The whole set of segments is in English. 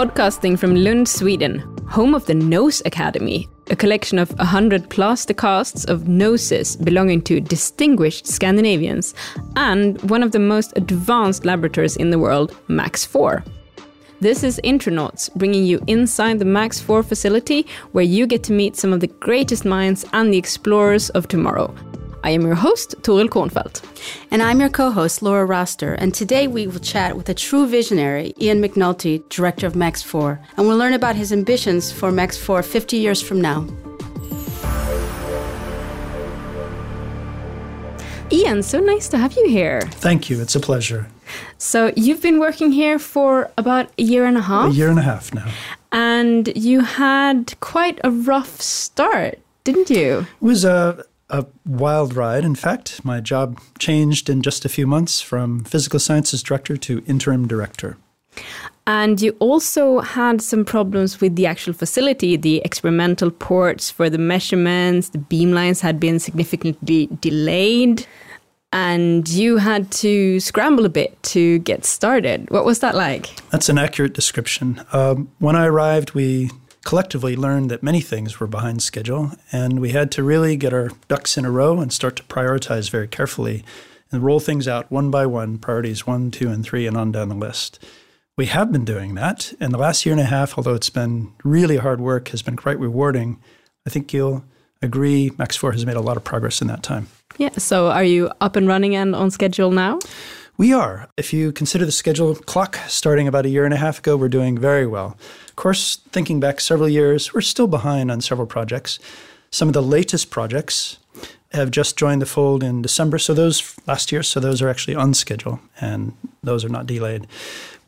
podcasting from Lund, Sweden, home of the Nose Academy, a collection of 100 plaster casts of noses belonging to distinguished Scandinavians, and one of the most advanced laboratories in the world, Max 4. This is Intronauts, bringing you inside the Max 4 facility, where you get to meet some of the greatest minds and the explorers of tomorrow. I am your host, Toril Kornfeldt. And I'm your co host, Laura Roster. And today we will chat with a true visionary, Ian McNulty, director of Max 4. And we'll learn about his ambitions for Max 4 50 years from now. Ian, so nice to have you here. Thank you. It's a pleasure. So, you've been working here for about a year and a half? A year and a half now. And you had quite a rough start, didn't you? It was a, a wild ride. In fact, my job changed in just a few months from physical sciences director to interim director. And you also had some problems with the actual facility. The experimental ports for the measurements, the beamlines had been significantly delayed. And you had to scramble a bit to get started. What was that like? That's an accurate description. Um, when I arrived, we collectively learned that many things were behind schedule, and we had to really get our ducks in a row and start to prioritize very carefully and roll things out one by one, priorities one, two, and three, and on down the list. We have been doing that, and the last year and a half, although it's been really hard work, has been quite rewarding. I think you'll agree Max 4 has made a lot of progress in that time. Yeah, so are you up and running and on schedule now? We are. If you consider the schedule clock starting about a year and a half ago, we're doing very well. Of course, thinking back several years, we're still behind on several projects. Some of the latest projects have just joined the fold in December, so those last year, so those are actually on schedule and those are not delayed.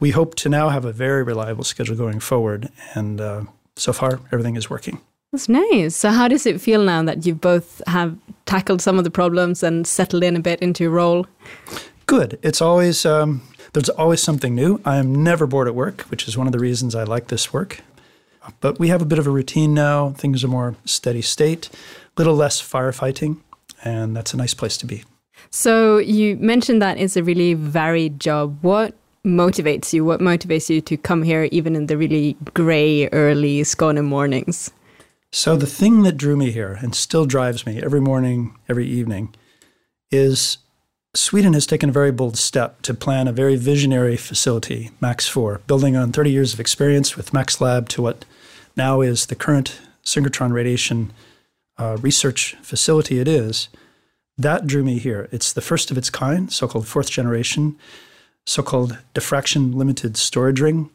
We hope to now have a very reliable schedule going forward, and uh, so far everything is working. That's nice. So, how does it feel now that you both have tackled some of the problems and settled in a bit into your role? Good. It's always um, there's always something new. I am never bored at work, which is one of the reasons I like this work. But we have a bit of a routine now. Things are more steady state, a little less firefighting, and that's a nice place to be. So you mentioned that it's a really varied job. What motivates you? What motivates you to come here even in the really grey early Skåne mornings? So the thing that drew me here and still drives me every morning, every evening is Sweden has taken a very bold step to plan a very visionary facility, Max 4, building on 30 years of experience with Max Lab to what now is the current synchrotron radiation uh, research facility it is. That drew me here. It's the first of its kind, so called fourth generation, so called diffraction limited storage ring.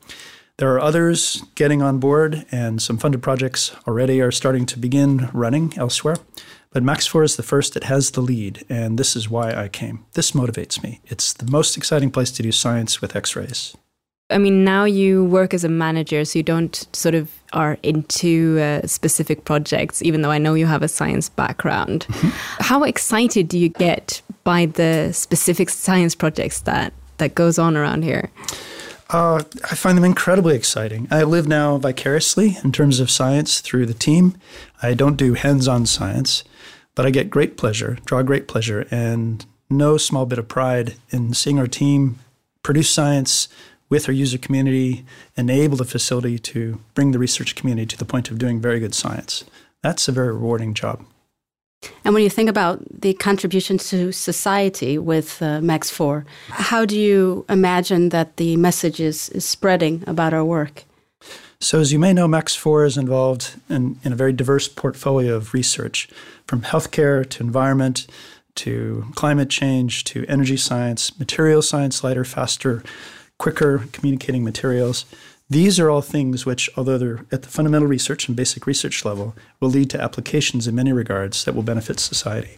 There are others getting on board, and some funded projects already are starting to begin running elsewhere. But Max 4 is the first that has the lead, and this is why I came. This motivates me. It's the most exciting place to do science with X rays. I mean, now you work as a manager, so you don't sort of are into uh, specific projects, even though I know you have a science background. Mm-hmm. How excited do you get by the specific science projects that, that goes on around here? Uh, I find them incredibly exciting. I live now vicariously in terms of science through the team. I don't do hands on science, but I get great pleasure, draw great pleasure, and no small bit of pride in seeing our team produce science with our user community, enable the facility to bring the research community to the point of doing very good science. That's a very rewarding job. And when you think about the contribution to society with uh, Max 4, how do you imagine that the message is, is spreading about our work? So, as you may know, Max 4 is involved in, in a very diverse portfolio of research from healthcare to environment to climate change to energy science, material science, lighter, faster, quicker communicating materials. These are all things which, although they're at the fundamental research and basic research level, will lead to applications in many regards that will benefit society.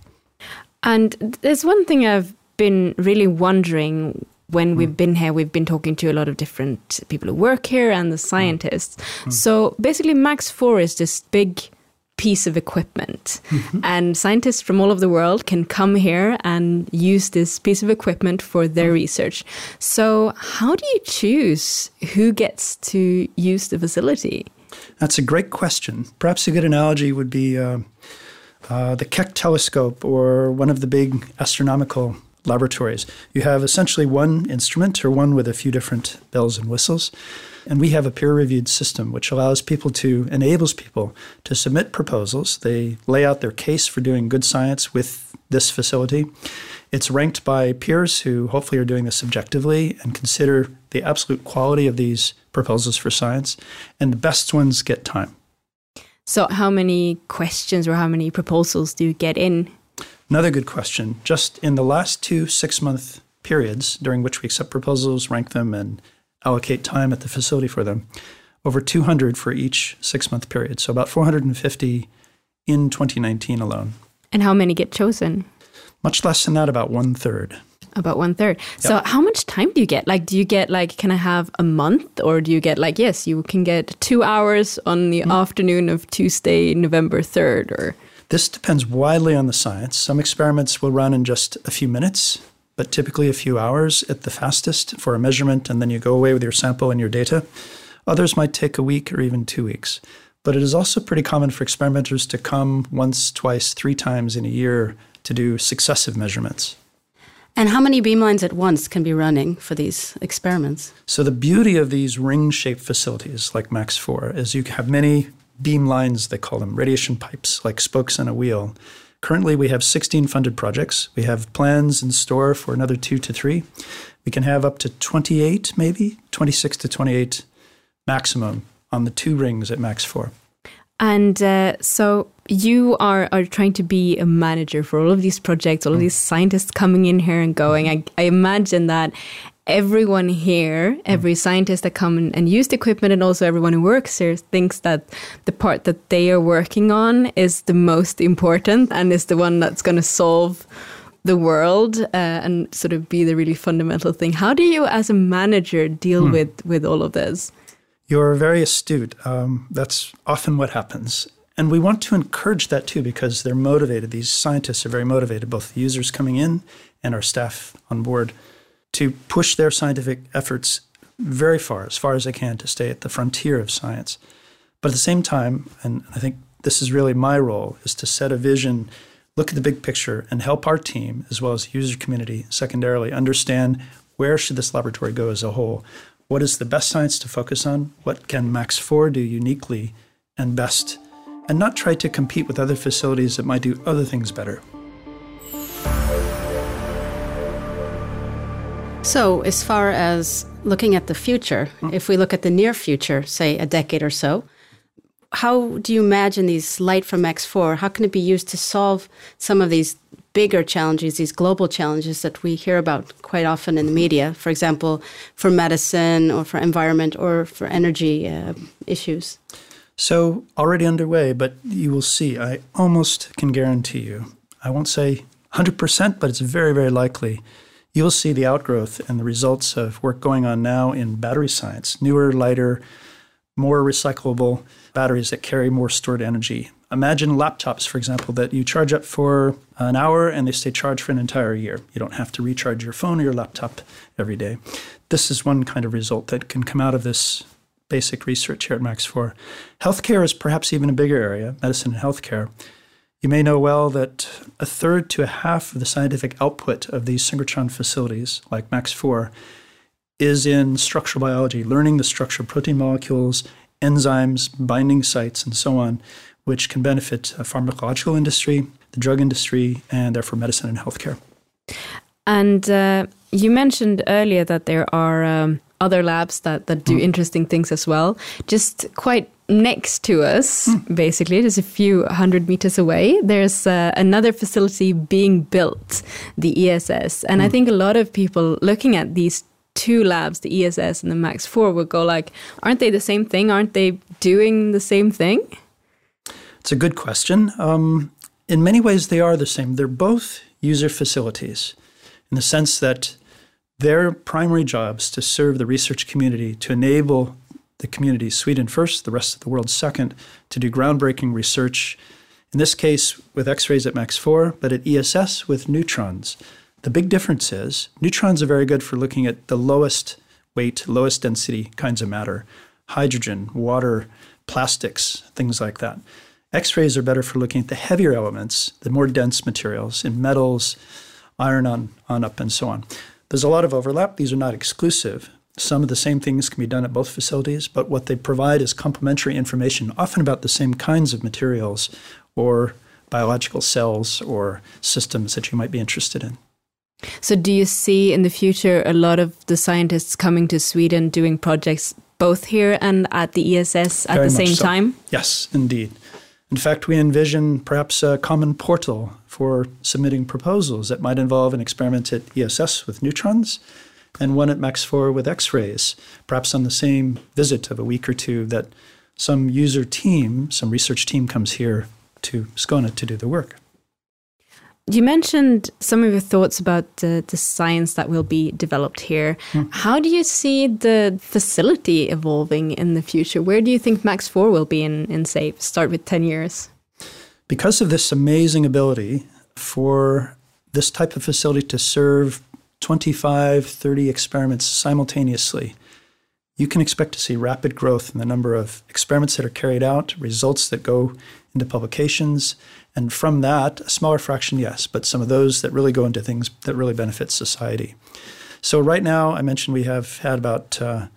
And there's one thing I've been really wondering when we've hmm. been here, we've been talking to a lot of different people who work here and the hmm. scientists. Mm. So basically, Max 4 is this big piece of equipment. Mm-hmm. And scientists from all over the world can come here and use this piece of equipment for their research. So, how do you choose who gets to use the facility? That's a great question. Perhaps a good analogy would be uh, uh, the Keck telescope or one of the big astronomical laboratories. You have essentially one instrument or one with a few different bells and whistles. And we have a peer reviewed system which allows people to, enables people to submit proposals. They lay out their case for doing good science with this facility. It's ranked by peers who hopefully are doing this objectively and consider the absolute quality of these proposals for science. And the best ones get time. So, how many questions or how many proposals do you get in? Another good question. Just in the last two six month periods during which we accept proposals, rank them, and allocate time at the facility for them, over 200 for each six month period. So, about 450 in 2019 alone. And how many get chosen? Much less than that, about one third. About one third. Yep. So, how much time do you get? Like, do you get like, can I have a month, or do you get like, yes, you can get two hours on the mm. afternoon of Tuesday, November third, or? This depends widely on the science. Some experiments will run in just a few minutes, but typically a few hours at the fastest for a measurement, and then you go away with your sample and your data. Others might take a week or even two weeks. But it is also pretty common for experimenters to come once, twice, three times in a year to do successive measurements. And how many beamlines at once can be running for these experiments? So, the beauty of these ring shaped facilities like MAX 4 is you have many beam lines, they call them radiation pipes, like spokes on a wheel. Currently, we have 16 funded projects. We have plans in store for another two to three. We can have up to 28, maybe 26 to 28 maximum on the two rings at Max 4. And uh, so you are, are trying to be a manager for all of these projects, all of mm. these scientists coming in here and going. I, I imagine that everyone here, mm. every scientist that come and use the equipment, and also everyone who works here, thinks that the part that they are working on is the most important and is the one that's going to solve the world uh, and sort of be the really fundamental thing. How do you, as a manager, deal hmm. with with all of this? You're very astute. Um, that's often what happens. And we want to encourage that too because they're motivated. These scientists are very motivated, both the users coming in and our staff on board, to push their scientific efforts very far, as far as they can, to stay at the frontier of science. But at the same time, and I think this is really my role, is to set a vision, look at the big picture, and help our team, as well as the user community, secondarily, understand where should this laboratory go as a whole what is the best science to focus on? What can Max 4 do uniquely and best? And not try to compete with other facilities that might do other things better. So, as far as looking at the future, mm. if we look at the near future, say a decade or so, how do you imagine these light from X4? How can it be used to solve some of these bigger challenges, these global challenges that we hear about quite often in the media, for example, for medicine or for environment or for energy uh, issues? So, already underway, but you will see, I almost can guarantee you, I won't say 100%, but it's very, very likely. You'll see the outgrowth and the results of work going on now in battery science newer, lighter, more recyclable batteries that carry more stored energy Imagine laptops, for example, that you charge up for an hour and they stay charged for an entire year. You don't have to recharge your phone or your laptop every day. This is one kind of result that can come out of this basic research here at Max 4. Healthcare is perhaps even a bigger area, medicine and healthcare. You may know well that a third to a half of the scientific output of these synchrotron facilities, like Max 4, is in structural biology, learning the structure of protein molecules, enzymes, binding sites, and so on which can benefit the pharmacological industry, the drug industry, and therefore medicine and healthcare. And uh, you mentioned earlier that there are um, other labs that, that do mm. interesting things as well. Just quite next to us, mm. basically, just a few hundred meters away, there's uh, another facility being built, the ESS. And mm. I think a lot of people looking at these two labs, the ESS and the Max 4, would go like, aren't they the same thing? Aren't they doing the same thing? It's a good question. Um, in many ways, they are the same. They're both user facilities in the sense that their primary jobs to serve the research community, to enable the community, Sweden first, the rest of the world second, to do groundbreaking research, in this case with X rays at Max 4, but at ESS with neutrons. The big difference is neutrons are very good for looking at the lowest weight, lowest density kinds of matter hydrogen, water, plastics, things like that. X rays are better for looking at the heavier elements, the more dense materials in metals, iron on, on up, and so on. There's a lot of overlap. These are not exclusive. Some of the same things can be done at both facilities, but what they provide is complementary information, often about the same kinds of materials or biological cells or systems that you might be interested in. So, do you see in the future a lot of the scientists coming to Sweden doing projects both here and at the ESS at Very the same so. time? Yes, indeed. In fact, we envision perhaps a common portal for submitting proposals that might involve an experiment at ESS with neutrons and one at MAX 4 with X rays, perhaps on the same visit of a week or two that some user team, some research team comes here to Skåne to do the work. You mentioned some of your thoughts about the, the science that will be developed here. Hmm. How do you see the facility evolving in the future? Where do you think Max 4 will be in, in say, start with 10 years? Because of this amazing ability for this type of facility to serve 25, 30 experiments simultaneously, you can expect to see rapid growth in the number of experiments that are carried out, results that go into publications, and from that, a smaller fraction, yes, but some of those that really go into things that really benefit society. So right now, I mentioned we have had about uh,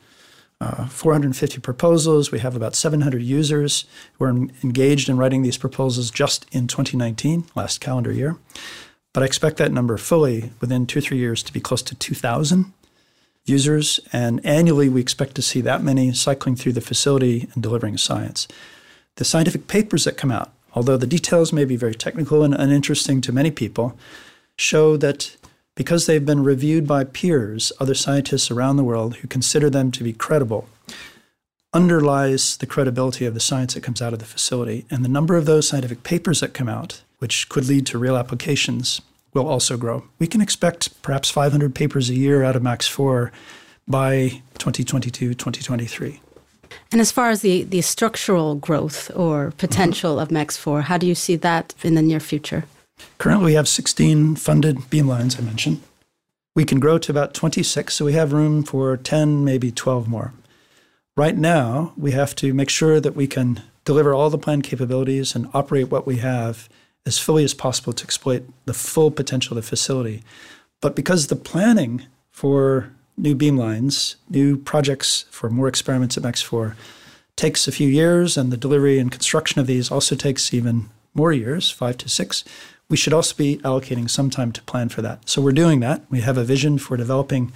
uh, 450 proposals. We have about 700 users who are engaged in writing these proposals just in 2019, last calendar year. But I expect that number fully within two three years to be close to 2,000 users. And annually, we expect to see that many cycling through the facility and delivering science. The scientific papers that come out, although the details may be very technical and uninteresting to many people, show that because they've been reviewed by peers, other scientists around the world who consider them to be credible, underlies the credibility of the science that comes out of the facility. And the number of those scientific papers that come out, which could lead to real applications, will also grow. We can expect perhaps 500 papers a year out of Max 4 by 2022, 2023. And as far as the, the structural growth or potential of Max 4, how do you see that in the near future? Currently, we have 16 funded beamlines, I mentioned. We can grow to about 26, so we have room for 10, maybe 12 more. Right now, we have to make sure that we can deliver all the planned capabilities and operate what we have as fully as possible to exploit the full potential of the facility. But because the planning for new beamlines, new projects for more experiments at MAX4 takes a few years, and the delivery and construction of these also takes even more years, five to six, we should also be allocating some time to plan for that. So we're doing that. We have a vision for developing,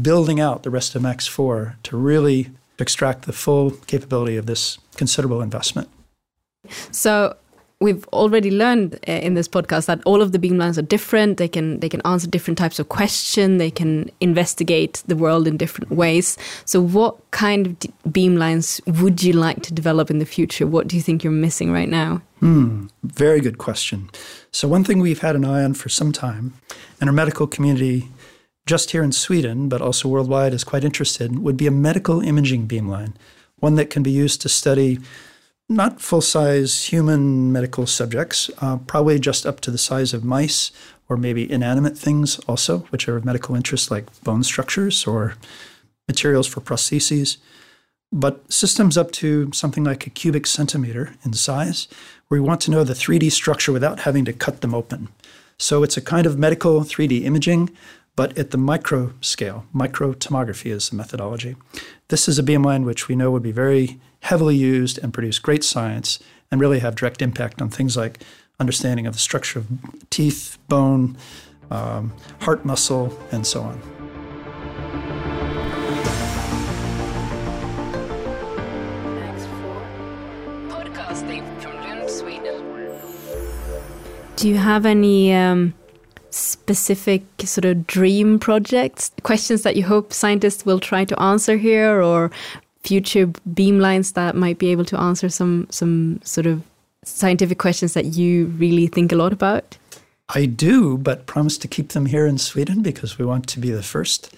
building out the rest of Max 4 to really extract the full capability of this considerable investment. So we've already learned uh, in this podcast that all of the beamlines are different. They can they can answer different types of question. They can investigate the world in different ways. So, what kind of beamlines would you like to develop in the future? What do you think you're missing right now? Hmm, very good question. So, one thing we've had an eye on for some time, and our medical community, just here in Sweden, but also worldwide, is quite interested, would be a medical imaging beamline, one that can be used to study not full size human medical subjects, uh, probably just up to the size of mice or maybe inanimate things also, which are of medical interest, like bone structures or materials for prostheses. But systems up to something like a cubic centimeter in size, where we want to know the 3D structure without having to cut them open. So it's a kind of medical 3D imaging, but at the micro scale. Microtomography is the methodology. This is a beamline which we know would be very heavily used and produce great science and really have direct impact on things like understanding of the structure of teeth, bone, um, heart muscle, and so on. Do you have any um, specific sort of dream projects, questions that you hope scientists will try to answer here, or future beamlines that might be able to answer some some sort of scientific questions that you really think a lot about? I do, but promise to keep them here in Sweden because we want to be the first.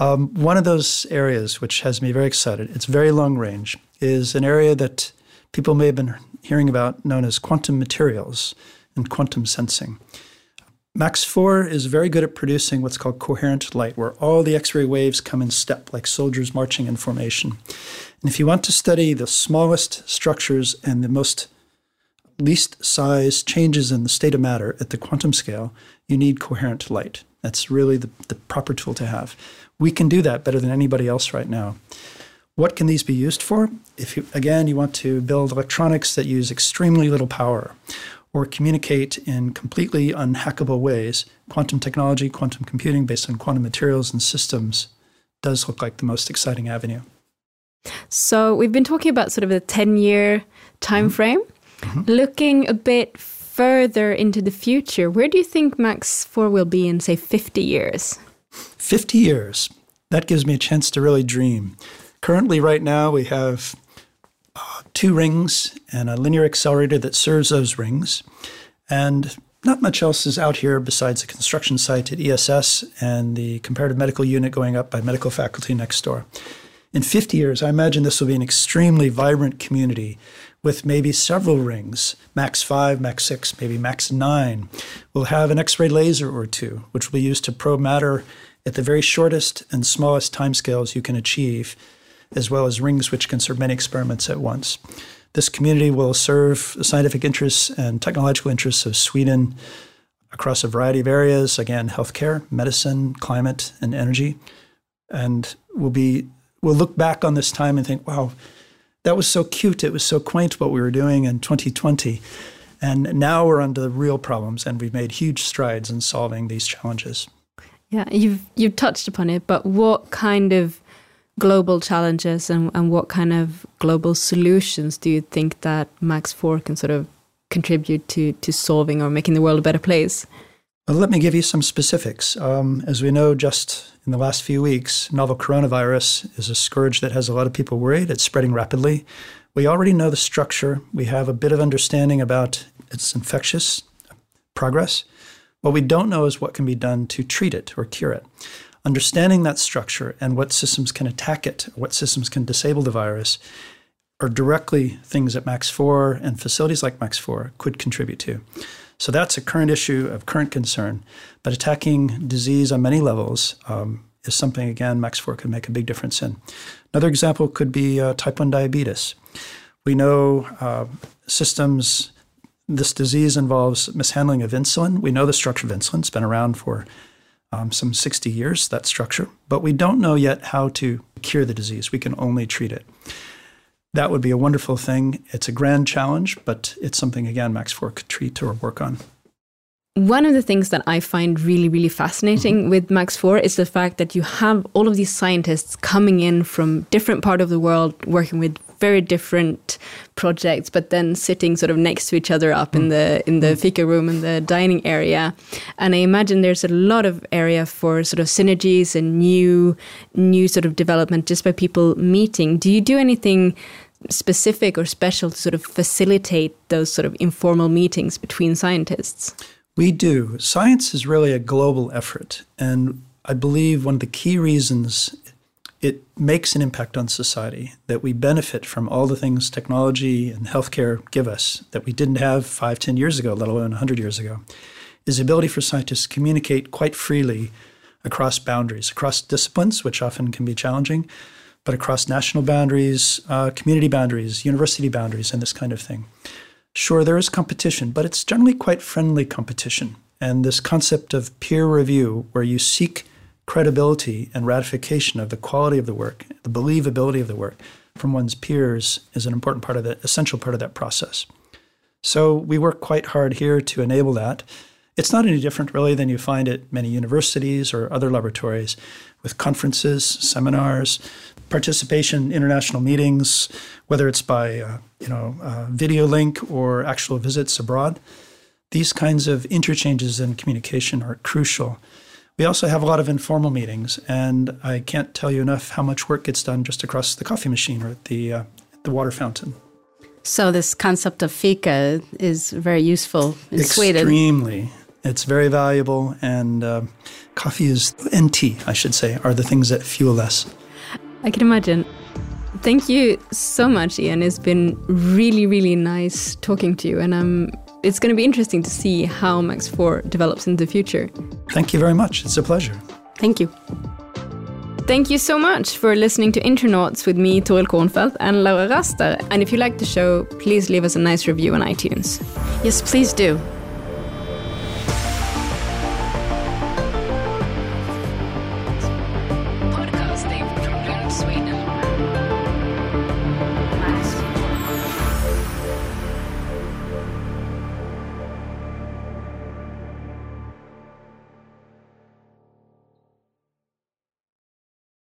Um, one of those areas which has me very excited, it's very long range, is an area that people may have been hearing about known as quantum materials and quantum sensing. Max 4 is very good at producing what's called coherent light, where all the X ray waves come in step, like soldiers marching in formation. And if you want to study the smallest structures and the most least size changes in the state of matter at the quantum scale, you need coherent light. That's really the, the proper tool to have. We can do that better than anybody else right now. What can these be used for? If you, again you want to build electronics that use extremely little power or communicate in completely unhackable ways, quantum technology, quantum computing based on quantum materials and systems does look like the most exciting avenue. So we've been talking about sort of a 10 year time mm-hmm. frame. Mm-hmm. Looking a bit further into the future, where do you think Max 4 will be in, say, 50 years? 50 years. That gives me a chance to really dream. Currently, right now, we have two rings and a linear accelerator that serves those rings. And not much else is out here besides a construction site at ESS and the comparative medical unit going up by medical faculty next door. In 50 years, I imagine this will be an extremely vibrant community with maybe several rings, max 5, max 6, maybe max 9. We'll have an X ray laser or two, which will be used to probe matter at the very shortest and smallest timescales you can achieve, as well as rings which can serve many experiments at once. This community will serve the scientific interests and technological interests of Sweden across a variety of areas again, healthcare, medicine, climate, and energy. And we'll, be, we'll look back on this time and think, wow, that was so cute. It was so quaint what we were doing in 2020. And now we're onto the real problems, and we've made huge strides in solving these challenges. Yeah, you've you've touched upon it, but what kind of global challenges and, and what kind of global solutions do you think that Max 4 can sort of contribute to, to solving or making the world a better place? Well, let me give you some specifics. Um, as we know, just in the last few weeks, novel coronavirus is a scourge that has a lot of people worried. It's spreading rapidly. We already know the structure. We have a bit of understanding about its infectious progress. What we don't know is what can be done to treat it or cure it. Understanding that structure and what systems can attack it, what systems can disable the virus, are directly things that Max 4 and facilities like Max 4 could contribute to. So that's a current issue of current concern. But attacking disease on many levels um, is something, again, Max 4 could make a big difference in. Another example could be uh, type 1 diabetes. We know uh, systems, this disease involves mishandling of insulin. We know the structure of insulin, it's been around for um, some 60 years, that structure, but we don't know yet how to cure the disease. We can only treat it. That would be a wonderful thing. It's a grand challenge, but it's something, again, Max 4 could treat or work on. One of the things that I find really, really fascinating mm-hmm. with Max 4 is the fact that you have all of these scientists coming in from different part of the world working with very different projects, but then sitting sort of next to each other up in mm. the in the mm. fika room in the dining area. And I imagine there's a lot of area for sort of synergies and new new sort of development just by people meeting. Do you do anything specific or special to sort of facilitate those sort of informal meetings between scientists? We do. Science is really a global effort. And I believe one of the key reasons it makes an impact on society, that we benefit from all the things technology and healthcare give us that we didn't have five, ten years ago, let alone 100 years ago, is the ability for scientists to communicate quite freely across boundaries, across disciplines, which often can be challenging, but across national boundaries, uh, community boundaries, university boundaries, and this kind of thing. Sure, there is competition, but it's generally quite friendly competition. And this concept of peer review, where you seek credibility and ratification of the quality of the work, the believability of the work from one's peers is an important part of the essential part of that process. So we work quite hard here to enable that. It's not any different really than you find at many universities or other laboratories with conferences, seminars, participation in international meetings, whether it's by uh, you know uh, video link or actual visits abroad. These kinds of interchanges in communication are crucial we also have a lot of informal meetings, and I can't tell you enough how much work gets done just across the coffee machine or at the, uh, the water fountain. So, this concept of fika is very useful in Extremely. Sweden. Extremely. It's very valuable, and uh, coffee is, and tea, I should say, are the things that fuel us. I can imagine. Thank you so much, Ian. It's been really, really nice talking to you, and I'm it's going to be interesting to see how Max 4 develops in the future. Thank you very much. It's a pleasure. Thank you. Thank you so much for listening to Intronauts with me, Toril Kornfeldt, and Laura Raster. And if you like the show, please leave us a nice review on iTunes. Yes, please do.